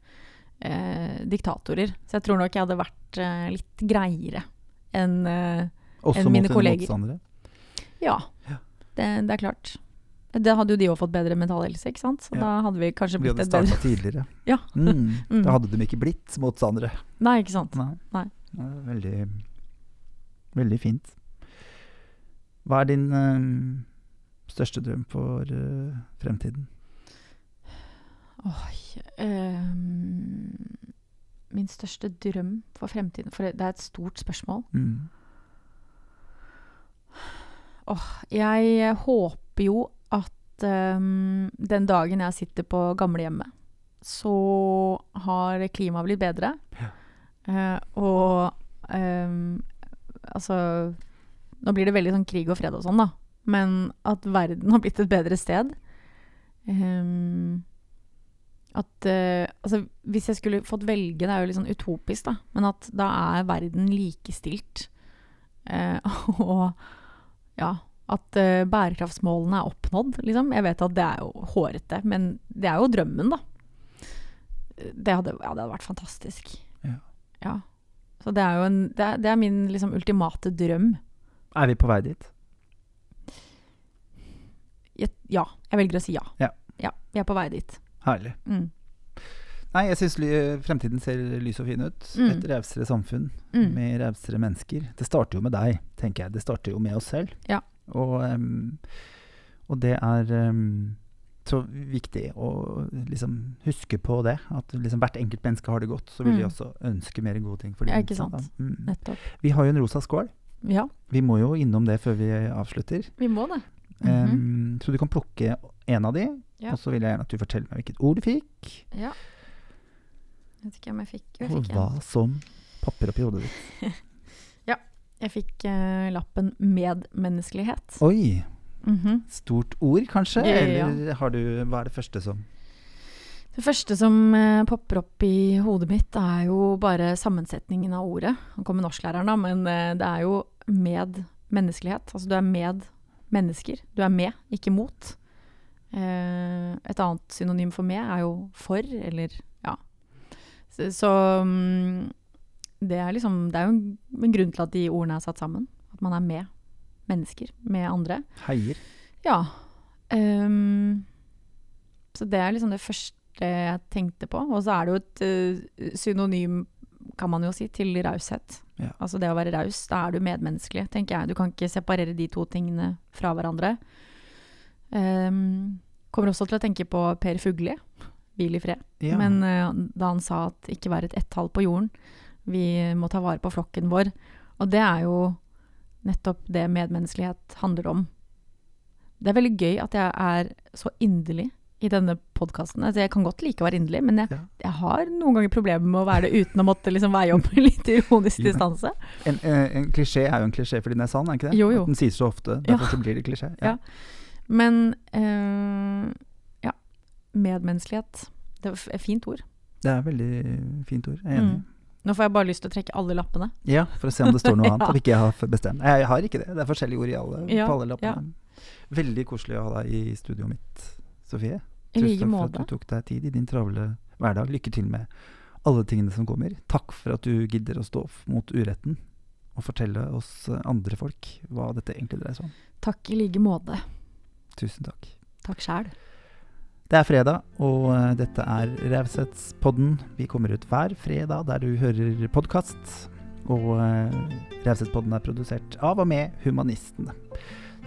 eh, diktatorer. Så jeg tror nok jeg hadde vært eh, litt greiere enn eh, Også mine mot Også mot motstandere. Ja, Ja. Det, det er klart. Da hadde jo de òg fått bedre mental helse, ikke sant? Så Ja. da hadde vi kanskje blitt et bedre starta tidligere. Ja. Mm. Mm. Da hadde de ikke blitt motstandere. Nei, ikke sant. Nei. Nei. Det Veldig, veldig fint. Hva er din øh, største drøm for øh, fremtiden? Oi um, Min største drøm for fremtiden For det er et stort spørsmål. Mm. Jeg håper jo at um, den dagen jeg sitter på gamlehjemmet, så har klimaet blitt bedre. Ja. Uh, og um, altså Nå blir det veldig sånn krig og fred og sånn, da. Men at verden har blitt et bedre sted. Ehm, at uh, Altså, hvis jeg skulle fått velge, det er jo litt sånn utopisk, da, men at da er verden likestilt. Uh, og ja, at uh, bærekraftsmålene er oppnådd, liksom. Jeg vet at det er jo hårete, men det er jo drømmen, da. Det hadde, ja, det hadde vært fantastisk. Ja. Ja. Så det er jo en, det er, det er min liksom ultimate drøm. Er vi på vei dit? Jeg, ja, jeg velger å si ja. Ja. ja vi er på vei dit. Herlig. Mm. Nei, jeg syns fremtiden ser lys og fin ut. Mm. Et rausere samfunn Mm. med rausere mennesker. Det starter jo med deg, tenker jeg. Det starter jo med oss selv. Ja. Og, um, og det er um, så viktig å liksom huske på det. At liksom hvert enkelt menneske har det godt. Så vil vi Mm. også ønske mer gode ting for Ja, ikke sant. Mm. Nettopp. Vi har jo en rosa skål. Ja, Vi må jo innom det før vi avslutter. vi må det. Em, så du kan plukke en av de. Ja. og så vil jeg gjerne at du forteller meg hvilket ord du fikk. Ja. Jeg vet ikke om jeg fikk Jeg Og hva en. som popper opp i hodet ditt. ja. Jeg fikk uh, lappen 'medmenneskelighet'. Oi! Mhm. Stort ord, kanskje? Ja, ja. Eller har du, hva er det første som Det første som uh, popper opp i hodet mitt, er jo bare sammensetningen av ordet. Nå kommer norsklæreren, da, men uh, det er jo medmenneskelighet. Altså du er med mennesker. Du er med, ikke mot. Eh, et annet synonym for med er jo for, eller ja. Så, så mm, det er liksom Det er jo en, en grunn til at de ordene er satt sammen. At man er med mennesker, med andre. heier? Ja. Um, så det er liksom det første jeg tenkte på. Og så er det jo et uh, synonym, kan man jo si, til raushet. Ja. Altså det å være raus, da er du medmenneskelig, tenker jeg. Du kan ikke separere de to tingene fra hverandre. Ehm, kommer også til å tenke på Per Fugli, hvil i fred. Ja. Men uh, da han sa at ikke vær et ett-tall på jorden, vi må ta vare på flokken vår. Og det er jo nettopp det medmenneskelighet handler om. Det er veldig gøy at jeg er så inderlig i denne podkasten. Altså, jeg kan godt like å være inderlig, men jeg, Ja. jeg har noen ganger problemer med å være det uten å måtte liksom veie opp litt ironisk men- distanse. En, eh, en klisjé er jo en klisjé fordi den er sann, er ikke det? Jo, jo. At den sies så ofte, Ja. derfor så blir det klisjé. Ja. Men eh, ja, medmenneskelighet. Det er et fint ord. Det er veldig fint ord, jeg er enig. Mm. Nå får jeg bare lyst til å trekke alle lappene. Ja, for å se om det står noe annet. Ja. Om ikke jeg har bestemt. Jeg, har ikke det. Det er forskjellige ord i alle, Ja, på alle lappene. Veldig koselig å ha deg i studioet mitt, Sofie. I Tusen like takk for måte. at du tok deg tid i din travle hverdag. Lykke til med alle tingene som kommer. Takk for at du gidder å stå opp mot uretten og fortelle oss andre folk hva dette egentlig dreier seg om. Takk i like måte. Tusen takk. Takk sjæl. Det er fredag, og eh, dette er Raushetspodden. Vi kommer ut hver fredag der du hører podkast. Og uh, Raushetspodden er produsert av og med Humanistene.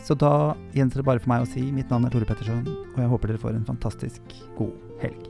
Så da gjenstår det bare for meg å si mitt navn er Tore Petterson, og jeg håper dere får en fantastisk god helg.